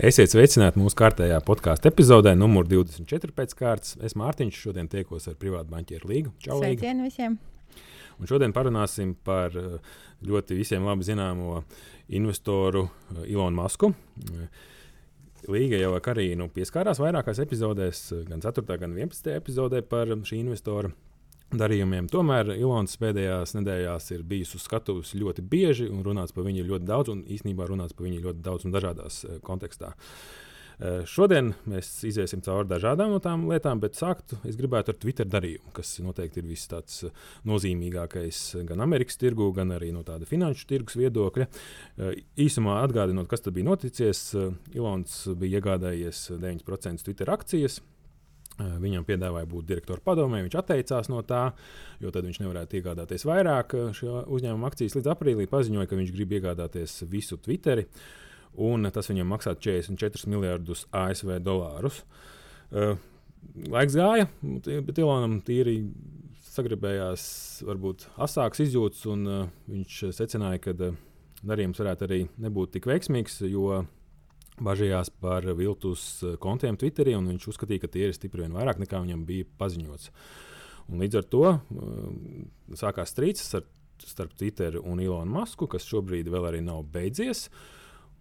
Esiet sveicināti mūsu kārtējā podkāstu epizodē, numur 24 pēc kārtas. Es Mārtiņš šodien tiekos ar privātu banķieru līgu. Čau, Sveicien visiem! Un šodien parunāsim par eh, ļoti visiem labi zināmo investoru eh, Ilonu Masku. Līga jau ar Karīnu pieskārās vairākās epizodēs, gan 4. gan 11. epizodē par šī investora darījumiem. Tomēr Ilons pēdējās nedēļās ir bijis uz skatuves ļoti bieži un runāts par viņu ļoti daudz, un īsnībā runāts par viņu ļoti daudz un dažādās uh, kontekstā. Uh, šodien mēs iesim cauri dažādām no tām lietām, bet sākt es gribētu ar Twitter darījumu, kas noteikti ir viss tāds uh, nozīmīgākais gan Amerikas tirgu, gan arī no tāda finanšu tirgus viedokļa. Īsumā atgādinot, kas tad bija noticis, Ilons bija iegādājies 9% Twitter akcijas Viņam piedāvāja būt direktora padomē, viņš atteicās no tā, jo tad viņš nevarētu iegādāties vairāk šo uzņēmumu akcijas. Līdz aprīlī paziņoja, ka viņš grib iegādāties visu Twitteri, un tas viņam maksā 44 miljardus ASV dolārus. Laiks gāja, bet Ilonam tīri sagribējās varbūt asāks izjūtas, un viņš secināja, ka darījums varētu arī nebūt tik veiksmīgs, jo bažījās par viltus eh, kontiem Twitterī, un viņš uzskatīja, ka tie ir stipri vien vairāk nekā viņam bija paziņots. Un līdz ar to uh, sākās strīds ar, starp Twitter un Ilonu Masku, kas šobrīd vēl arī nav beidzies.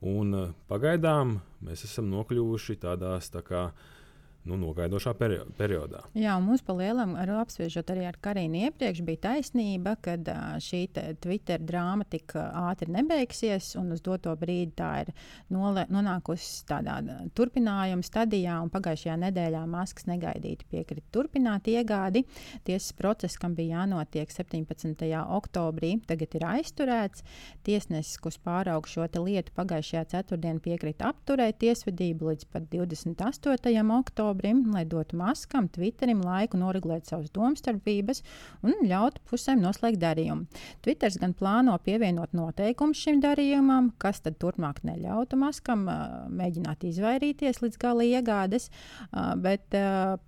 Un, uh, pagaidām mēs esam nokļuvuši tādās tā kā uh, nu, nogaidošā perio periodā. Jā, un mums pa lielam, ar apspriežot arī ar Karinu iepriekš, bija taisnība, ka šī Twitter drāma tik ātri nebeigsies, un uz doto brīdi tā ir nonākusi tādā turpinājuma stadijā, un pagājušajā nedēļā Masks negaidīti piekrita turpināt iegādi. Tiesas process, kam bija jānotiek 17. oktobrī, tagad ir aizturēts. Tiesnesis, kurš pārauga šo lietu pagājušajā ceturtdienā, piekrita apturēt tiesvedību līdz pat 28. oktobrim oktobrim, lai dotu maskam, Twitterim laiku noregulēt savas domstarpības un ļautu pusēm noslēgt darījumu. Twitters gan plāno pievienot noteikumus šim darījumam, kas tad turpmāk neļautu maskam uh, mēģināt izvairīties līdz gala iegādes, bet,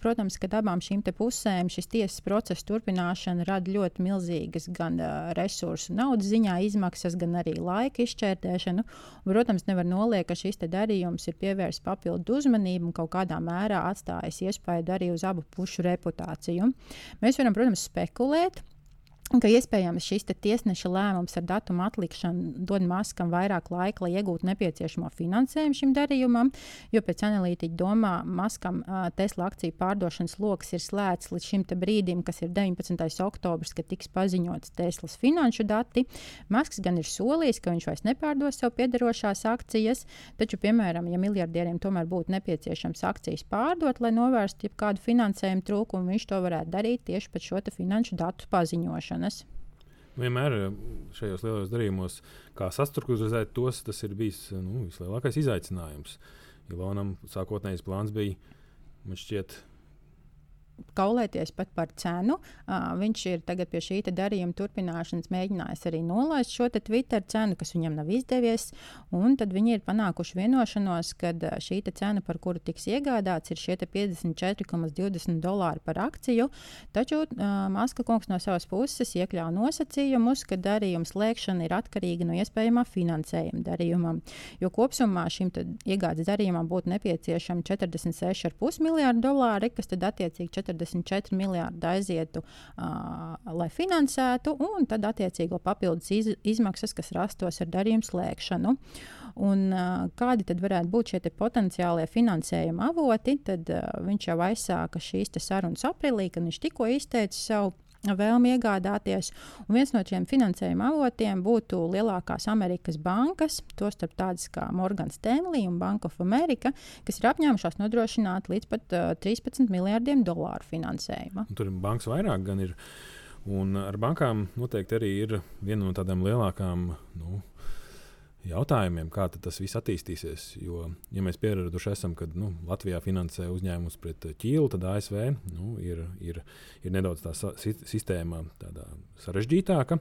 protams, ka abām šīm pusēm šis tiesas procesa turpināšana rada ļoti milzīgas gan resursu, naudas ziņā izmaksas, gan arī laika izšķērdēšanu. Protams, nevar noliekt, ka šis darījums ir pievērsts papildu uzmanību un kaut kādā mērā atstājis iespaidu arī uz abu pušu reputāciju. Mēs varam, protams, spekulēt, ka iespējams šis tiesneša lēmums ar datumu atlikšanu dod Maskam vairāk laika, lai iegūtu nepieciešamo finansējumu šim darījumam, jo pēc analītiķa domā Maskam uh, Tesla akciju pārdošanas lokus ir slēgts līdz šim brīdim, kas ir 19. oktobris, kad tiks paziņots Teslas finanšu dati. Masks gan ir solījis, ka viņš vairs nepārdos sev piederošās akcijas, taču, piemēram, ja miljardieriem tomēr būtu nepieciešams akcijas pārdot, lai novērstu jebkādu finansējumu trūkumu, viņš to varētu darīt tieši pēc šo finanšu datu paziņošanu zināšanas. Vienmēr eh, šajos lielos darījumos, kā sastruktūrizēt tos, tas ir bijis nu, vislielākais izaicinājums. Ilonam sākotnējais plāns bija, man šķiet, kaulēties pat par cenu. Uh, viņš ir tagad pie šī darījuma turpināšanas mēģinājis arī nolaist šo Twitter cenu, kas viņam nav izdevies. Tad viņi ir panākuši vienošanos, ka šī cena, par kuru tiks iegādāts, ir šie 54,20 dolāri par akciju. Taču uh, Maska kungs no savas puses iekļāva nosacījumus, ka darījuma slēgšana ir atkarīga no iespējamā finansējuma darījumam. Jo kopumā šim iegādes darījumam būtu nepieciešami 46,5 miljardi dolāri, kas tad attiecīgi 44 miljardi aizietu, uh, lai finansētu, un tad attiecīgo papildus iz, izmaksas, kas rastos ar darījumu slēgšanu. Un, uh, kādi tad varētu būt šie potenciālie finansējuma avoti? Tad uh, viņš jau aizsāka šīs sarunas aprīlī, kad viņš tikko izteica savu vēlmi iegādāties. Un viens no šiem finansējuma avotiem būtu lielākās Amerikas bankas, tostarp tādas kā Morgan Stanley un Bank of America, kas ir apņēmušās nodrošināt līdz pat uh, 13 miljardiem dolāru finansējuma. Un tur ir bankas vairāk, gan ir. Un ar bankām noteikti arī ir viena no tādām lielākām nu, jautājumiem, kā tas viss attīstīsies. Jo, ja mēs pieraduši esam, ka nu, Latvijā finansē uzņēmumus pret ķīlu, tad ASV nu, ir, ir, ir nedaudz tā sistēma sarežģītāka.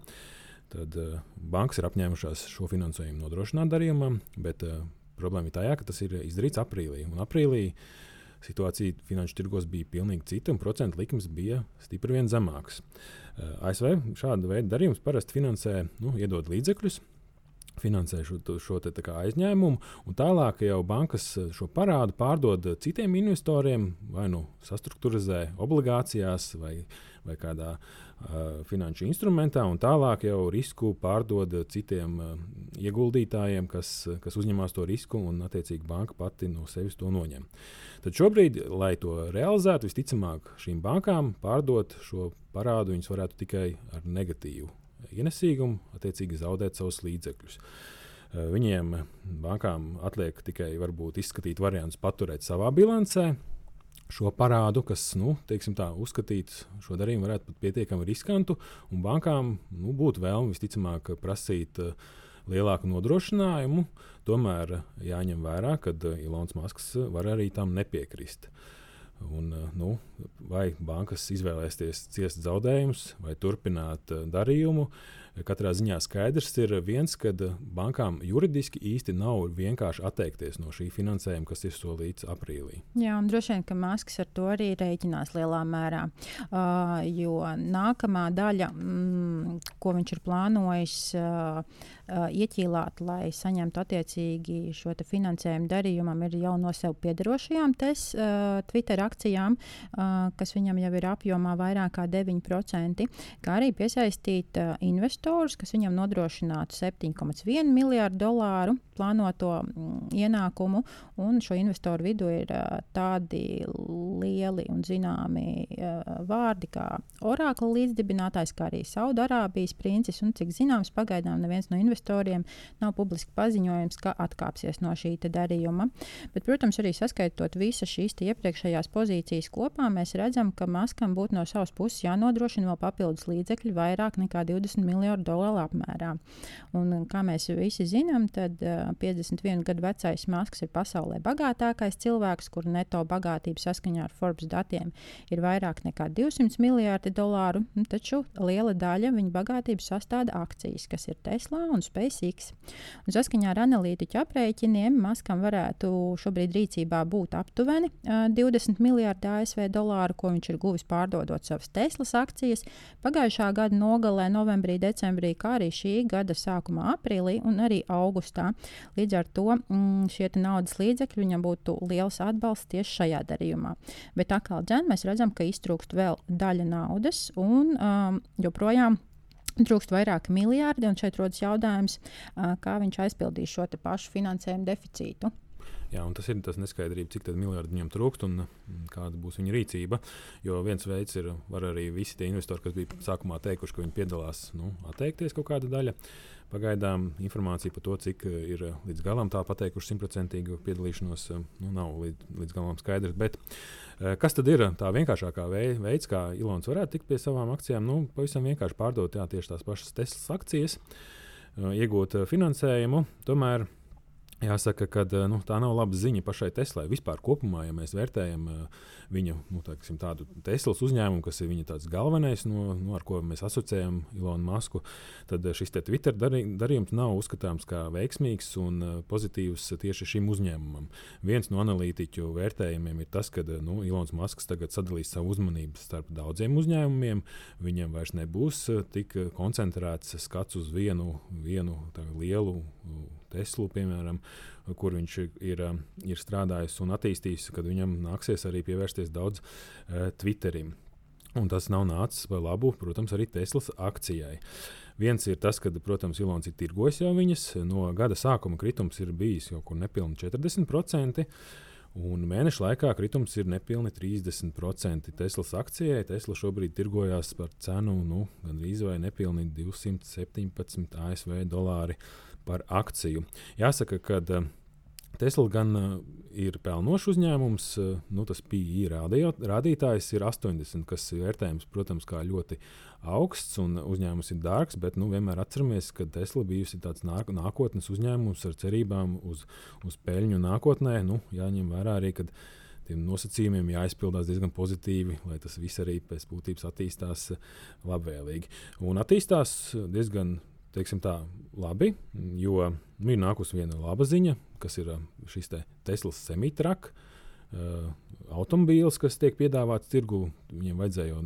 Tad uh, bankas ir apņēmušās šo finansējumu nodrošināt darījumam, bet uh, problēma ir tajā, ka tas ir izdarīts aprīlī. Un aprīlī situācija finanšu tirgos bija pilnīgi cita, un procentu likmes bija stipri vien zemākas. Uh, ASV šādu veidu darījumus parasti finansē, nu, iedod līdzekļus, finansē šo, šo te, aizņēmumu, un tālāk jau bankas eh, šo parādu pārdod citiem investoriem, vai nu sastruktūrizē obligācijās, vai, vai kādā uh, finanšu instrumentā, un tālāk jau risku pārdod citiem uh, ieguldītājiem, kas, kas uzņemas to risku, un attiecīgi banka pati no sevis to noņem. Tad šobrīd, lai to realizētu, visticamāk šīm bankām pārdot šo parādu, viņas varētu tikai ar negatīvu ienesīgumu, attiecīgi zaudēt savus līdzekļus. Eh, viņiem, bankām, atliek tikai varbūt izskatīt variantus paturēt savā bilancē, šo parādu, kas, nu, teiksim tā, uzskatīts šo darījumu varētu būt pietiekami riskantu, un bankām nu, būtu vēlme visticamāk prasīt uh, lielāku nodrošinājumu. Tomēr jāņem vērā, ka Ilons Masks var arī tam nepiekrist. Un, nu, vai bankas izvēlēsies ciest zaudējumus, vai turpināt darījumu, Katrā ziņā skaidrs ir viens, ka bankām juridiski īsti nav vienkārši atteikties no šī finansējuma, kas ir solīts aprīlī. Jā, un droši vien, ka Maskis ar to arī rēķinās lielā mērā. Uh, jo nākamā daļa, mm, ko viņš ir plānojis uh, uh, ieķīlāt, lai saņemtu attiecīgi šo finansējumu darījumam, ir jau no sev piedarošajām tes, uh, Twitter akcijām, uh, kas viņam jau ir apjomā vairāk kā 9%, kā arī piesaistīt uh, investorus investorus, kas viņam nodrošinātu 7,1 miljārdu dolāru plānoto mm, ienākumu. Šo investoru vidū ir tādi lieli un zināmi vārdi kā Oracle līdzdibinātājs, kā arī Saudārābijas princis. Un, cik zināms, pagaidām neviens no investoriem nav publiski paziņojums, ka atkāpsies no šī darījuma. Bet, protams, arī saskaitot visas šīs iepriekšējās pozīcijas kopā, mēs redzam, ka Maskam būtu no savas puses jānodrošina vēl papildus līdzekļi vairāk nekā 20 miljonu miljardu dolāru apmērā. Un, kā mēs visi zinām, tad uh, 51 gadu vecais Masks ir pasaulē bagātākais cilvēks, kura neto bagātība saskaņā ar Forbes datiem ir vairāk nekā 200 miljardi dolāru, taču liela daļa viņa bagātības sastāda akcijas, kas ir Tesla un SpaceX. Un saskaņā ar analītiķu aprēķiniem Maskam varētu šobrīd rīcībā būt aptuveni uh, 20 miljardi ASV dolāru, ko viņš ir guvis pārdodot savas Teslas akcijas. Pagājušā gada nogalē, novembrī, decembrī decembrī, kā arī šī gada sākumā, aprīlī un arī augustā. Līdz ar to mm, šie naudas līdzekļi viņam būtu liels atbalsts tieši šajā darījumā. Bet atkal dzen, mēs redzam, ka iztrūkst vēl daļa naudas un um, joprojām. Trūkst vairāki miljardi, un šeit rodas jautājums, uh, kā viņš aizpildīs šo pašu finansējumu deficītu. Jā, tas ir tas neskaidrība, cik miljardu viņam trūkst un kāda būs viņa rīcība. Jo viens veids ir, var arī visi tie investori, kas bija sākumā teikuši, ka viņi piedalās, nu, atteikties kaut kāda daļa. Pagaidām informācija par to, cik ir līdz galam tā pateikuši simtprocentīgu piedalīšanos, nu, nav līdz, līdz galam skaidrs. Bet, kas tad ir tā vienkāršākā veids, kā Ilons varētu tikt pie savām akcijām? Nu, pavisam vienkārši pārdot jā, tieši tās pašas Teslas akcijas, iegūt finansējumu. Tomēr Jāsaka, ka eh, nu, tā nav laba ziņa pašai Teslai. Vispār kopumā, ja mēs vērtējam uh, viņu nu, tāksim, tādu Teslas uzņēmumu, kas ir viņa galvenais, no, no ar ko mēs asociējam Ilonu Masku, tad eh, šis te Twitter darī, darījums nav uzskatāms kā veiksmīgs un pozitīvs tieši šim uzņēmumam. Viens no analītiķu vērtējumiem ir tas, ka nu, Ilons Masks tagad sadalīs savu uzmanību starp daudziem uzņēmumiem. Viņam vairs nebūs tik koncentrēts skats uz vienu, vienu lielu Teslu, piemēram, kur viņš ir, ir strādājis un attīstījis, kad viņam nāksies arī pievērsties daudz uh, Twitterim. Un tas nav nācis par labu, protams, arī Teslas akcijai. Viens ir tas, ka, protams, Ilons ir tirgojis jau viņas. No gada sākuma kritums ir bijis jau kur nepilni 40%. Un mēneša laikā kritums ir nepilni 30%. Teslas akcijai Tesla šobrīd tirgojās par cenu nu, gandrīz vai nepilni 217 ASV dolāri par akciju. Jāsaka, ka uh, Tesla gan uh, ir pelnošs uzņēmums, uh, nu, tas PI rādītājs ir 80, kas ir vērtējums, protams, kā ļoti augsts un uzņēmums ir dārgs, bet nu, vienmēr atceramies, ka Tesla bijusi tāds nāk, nākotnes uzņēmums ar cerībām uz, uz peļņu nākotnē. Nu, jāņem vērā arī, ka tiem nosacījumiem jāizpildās diezgan pozitīvi, lai tas viss arī pēc būtības attīstās labvēlīgi. Un attīstās diezgan teiksim tā, labi, jo nu, ir nākusi viena laba ziņa, kas ir um, šis te Teslas semitraks. Uh, automobīls, kas tiek piedāvāts tirgu, viņiem vajadzēja jau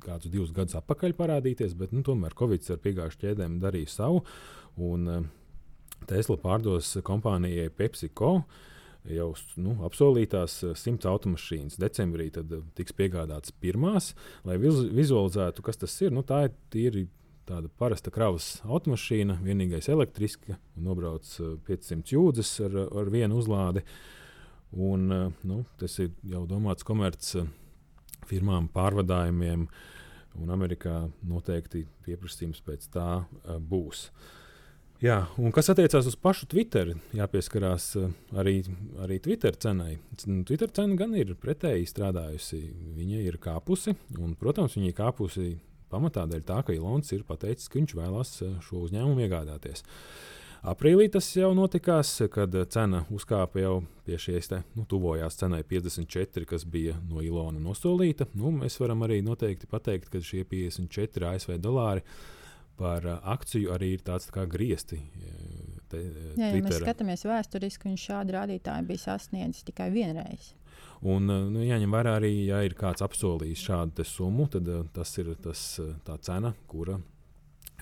kādus divus gadus atpakaļ parādīties, bet nu, tomēr Covid ar piegājušu ķēdēm darīja savu. Un, uh, Tesla pārdos kompānijai PepsiCo jau nu, apsolītās simts automašīnas. Decembrī tad tiks piegādātas pirmās, lai vizualizētu, kas tas ir. Nu, tā ir tīri tāda parasta kravas automašīna, vienīgais elektriska, nobrauc 500 eh, jūdzes ar, ar vienu uzlādi. Un, eh, nu, tas ir jau domāts komerc eh, pārvadājumiem, un Amerikā noteikti pieprasījums pēc tā būs. Jā, un kas attiecās uz pašu Twitter, jāpieskarās arī, arī Twitter cenai. Twitter cena gan ir pretēji strādājusi. Viņa ir kāpusi, un, protams, viņa ir kāpusi Pamatā dēļ tā, ka Ilons ir pateicis, ka viņš vēlās eh, šo uzņēmumu iegādāties. Aprīlī tas jau notikās, kad cena uzkāpa jau pie šīs te, nu, tuvojās cenai 54, kas bija no Ilona nosolīta. Nu, mēs varam arī noteikti pateikt, ka šie 54 ASV dolāri par eh, akciju arī ir tāds tā kā griezti. Eh, te, Jā, ja mēs skatāmies vēsturiski, viņš šādu rādītāju bija sasniedzis tikai vienreiz. Un, eh, nu, jāņem vērā arī, ja ir kāds apsolījis šādu summu, tad uh, tas ir tas, uh, tā cena, kura,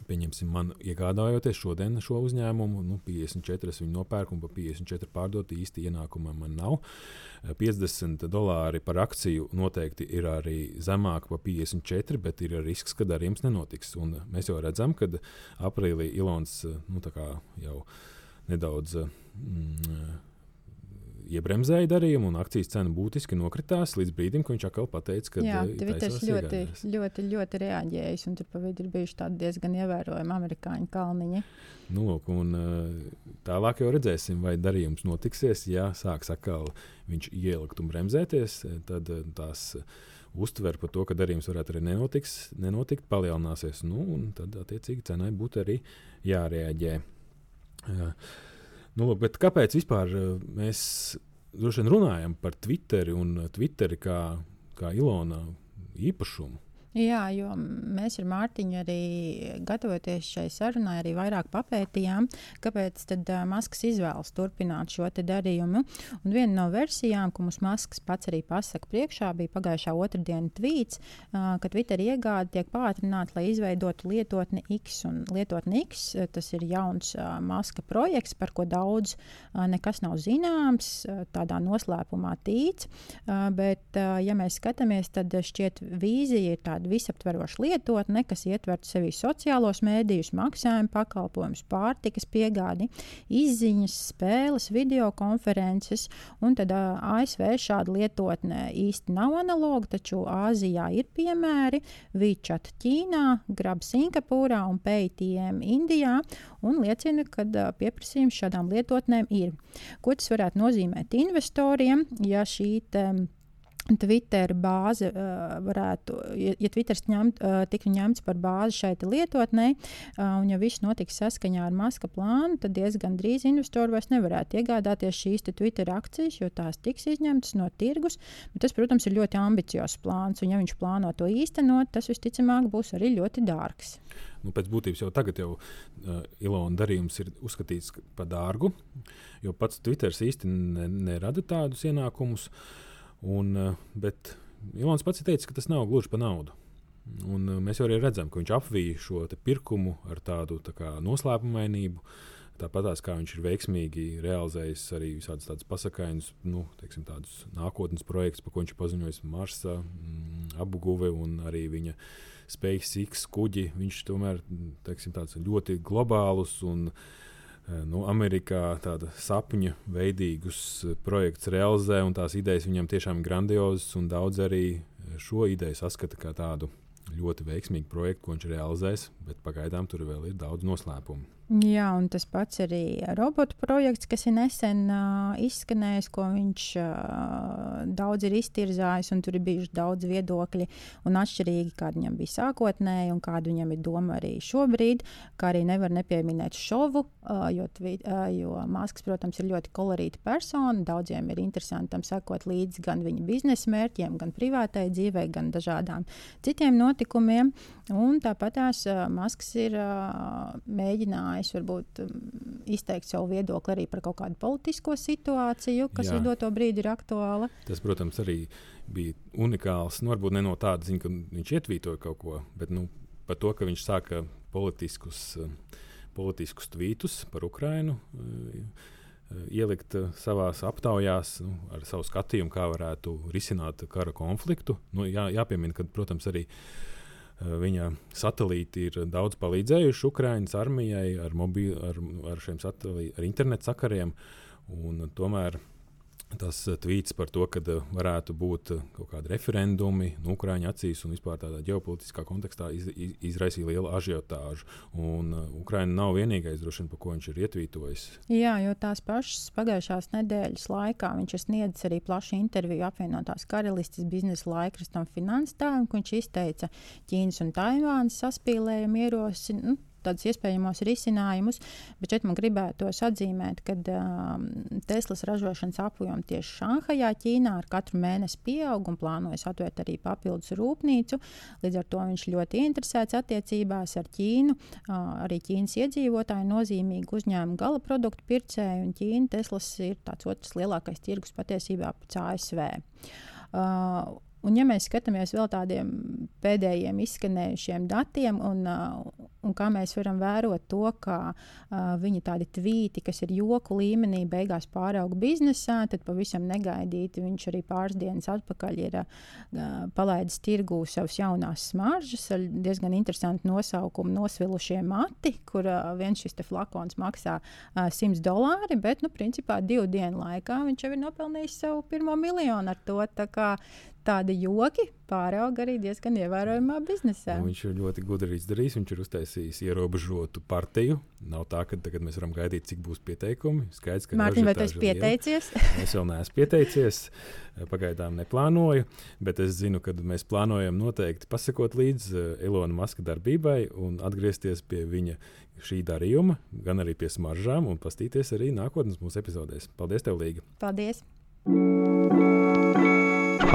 pieņemsim, man iegādājoties šodien šo uzņēmumu, nu, 54 es viņu nopērku un pa 54 pārdot īsti ienākuma man nav. 50 dolāri par akciju noteikti ir arī zemāk par 54, bet ir risks, ka darījums nenotiks. Un mēs jau redzam, ka aprīlī Ilons nu, jau nedaudz. Mm, iebremzēja darījumu, un akcijas cena būtiski nokritās līdz brīdim, kad viņš atkal pateica, ka Jā, Twitters ļoti, ļoti, ļoti reaģējis, un tur pa vidu ir bijuši tādi diezgan ievērojami amerikāņu kalniņi. Nu, lūk, un, eh, tālāk jau redzēsim, vai darījums notiksies. Ja sāks atkal viņš ielikt un bremzēties, eh, tad eh, tās uztver par to, ka darījums varētu arī nenotiks, nenotikt, palielināsies. Nu, tad, attiecīgi, cenai būtu arī jārēģē. Jā. Nu, bet kāpēc vispār eh, mēs vien runājam par Twitteri un Twitteri kā, kā Ilona īpašumu? Jā, jo mēs ar Mārtiņu arī gatavoties šai sarunai, arī vairāk papētījām, kāpēc tad uh, Masks izvēlas turpināt šo darījumu. Un viena no versijām, ko mums Masks pats arī pasaka priekšā, bija pagājušā otrdiena tvīts, uh, ka Twitter iegāde tiek pātrināta, lai izveidotu lietotni X. Un lietotni X tas ir jauns uh, Maska projekts, par ko daudz uh, nekas nav zināms, uh, tādā noslēpumā tīts. Uh, bet, uh, ja mēs skatāmies, tad šķiet vīzija ir tāda tāda visaptveroša lietotne, kas ietvertu sevī sociālos mēdījus, maksājumu pakalpojumus, pārtikas piegādi, izziņas, spēles, video konferences. Tad uh, ASV šāda lietotne īsti nav analoga, taču Āzijā ir piemēri. WeChat Ķīnā, Grab Singapūrā un Paytm Indijā un liecina, ka pieprasījums šādām lietotnēm ir. Ko tas varētu nozīmēt investoriem, ja šī Twitter bāze uh, varētu, ja, ja Twitter ņemt, uh, tiktu ņemts par bāzi šai lietotnei, uh, un ja viss notiks saskaņā ar Maska plānu, tad diezgan drīz investori vairs nevarētu iegādāties šīs Twitter akcijas, jo tās tiks izņemtas no tirgus. Tas, protams, ir ļoti ambiciozs plāns, un ja viņš plāno to īstenot, tas visticamāk būs arī ļoti dārgs. Nu, pēc būtības jau tagad jau uh, Ilona darījums ir uzskatīts par dārgu, jo pats Twitter īsti ne, nerada tādus ienākumus. Uh, Un, eh, bet Ilons pats teica, ka tas nav gluži par naudu. Un eh, mēs jau arī redzam, ka viņš apvīja šo pirkumu ar tādu tā kā, noslēpumainību. Tāpat kā viņš ir veiksmīgi realizējis arī visādus tādus pasakāņus, nu, teiksim, tādus nākotnes projektus, par ko viņš ir paziņojis Marsa, mm, apguve un arī viņa SpaceX kuģi. Viņš tomēr teiksim, ļoti globālus un uh, nu, Amerikā tāda sapņu veidīgus eh, projekts realizē, un tās idejas viņam tiešām grandiozas, un daudz arī eh, šo ideju saskata kā tādu ļoti veiksmīgu projektu, ko viņš realizēs, bet pagaidām tur vēl ir daudz noslēpumu. Jā, un tas pats arī robotu projekts, kas ir nesen uh, izskanējis, ko viņš uh, daudz ir iztirzājis, un tur ir bijuši daudz viedokļi un atšķirīgi, kāda viņam bija sākotnēji un kāda viņam ir doma arī šobrīd. Kā arī nevar nepieminēt šovu, uh, jo, uh, jo Masks, protams, ir ļoti kolorīta persona. Daudziem ir interesanti tam sekot līdzi gan viņa biznesa mērķiem, gan privātai dzīvei, gan dažādām citiem notikumiem. Un tāpat tās Masks ir mēģinājis varbūt izteikt savu viedokli arī par kaut kādu politisko situāciju, kas Jā. ir doto brīdi ir aktuāla. Tas, protams, arī bija unikāls. Nu, varbūt ne no tāda ziņa, ka viņš ietvītoja kaut ko, bet nu, par to, ka viņš sāka politiskus, politiskus tvītus par Ukrajinu. Uh, ielikt uh, savā aptaujās nu, ar savu skatījumu, kā varētu risināt kara konfliktu. Nu, jā, jāpiemina, ka, protams, arī Eh, viņa satelīti ir daudz palīdzējuši Ukraiņas armijai ar, mobili, ar, ar šiem satelītiem, ar internetu sakariem. Tomēr tas eh, tvīts par to, ka eh, varētu būt eh, kaut kādi referendumi no Ukrāņu acīs un vispār tādā ģeopolitiskā kontekstā iz, iz, izraisīja lielu ažiotāžu. Un Ukraina nav vienīgais, droši vien, par ko viņš ir ietvītojis. Jā, jo tās pašas pagājušās nedēļas laikā viņš ir sniedzis arī plašu interviju apvienotās karalistes biznesa laikrakstam Finanstāvam, kur viņš izteica Ķīnas un Taivānas saspīlējumu ierosinājumu. Nu, tādus iespējamos risinājumus. Bet šeit man gribētos atzīmēt, ka um, Teslas ražošanas apjoma tieši Šanhajā, Ķīnā ar katru mēnesi pieaug un plānojas atvērt arī papildus rūpnīcu. Līdz ar to viņš ļoti interesēts attiecībās ar Ķīnu. Uh, arī Ķīnas iedzīvotāji nozīmīgi uzņēma gala produktu pircēju, un Ķīna Teslas ir tāds otrs lielākais tirgus patiesībā pēc ASV. Uh, Un, ja mēs skatāmies vēl tādiem pēdējiem izskanējušiem datiem, un, un kā mēs varam vērot to, ka uh, viņi tādi tvīti, kas ir joku līmenī, beigās pārauga biznesā, tad pavisam negaidīti viņš arī pāris dienas atpakaļ ir uh, palaidis tirgū savas jaunās smaržas ar diezgan interesantu nosaukumu Nosvilušie mati, kur uh, viens šis flakons maksā uh, 100 dolāri, bet, nu, principā divu dienu laikā viņš jau ir nopelnījis savu pirmo miljonu ar to. Tā kā tādi joki pārauga arī diezgan ievērojamā biznesā. Nu, viņš ir ļoti gudri izdarījis. Viņš ir uztaisījis ierobežotu partiju. Nav tā, ka tagad mēs varam gaidīt, cik būs pieteikumi. Skaidrs, ka Mārtiņ, vai tu esi pieteicies? es vēl neesmu pieteicies. Pagaidām neplānoju, bet es zinu, ka mēs plānojam noteikti pasakot līdzi eh, Ilona Maska darbībai un atgriezties pie viņa šī darījuma, gan arī pie smaržām un pastīties arī nākotnes mūsu epizodēs. Paldies, tev, Līga! Paldies!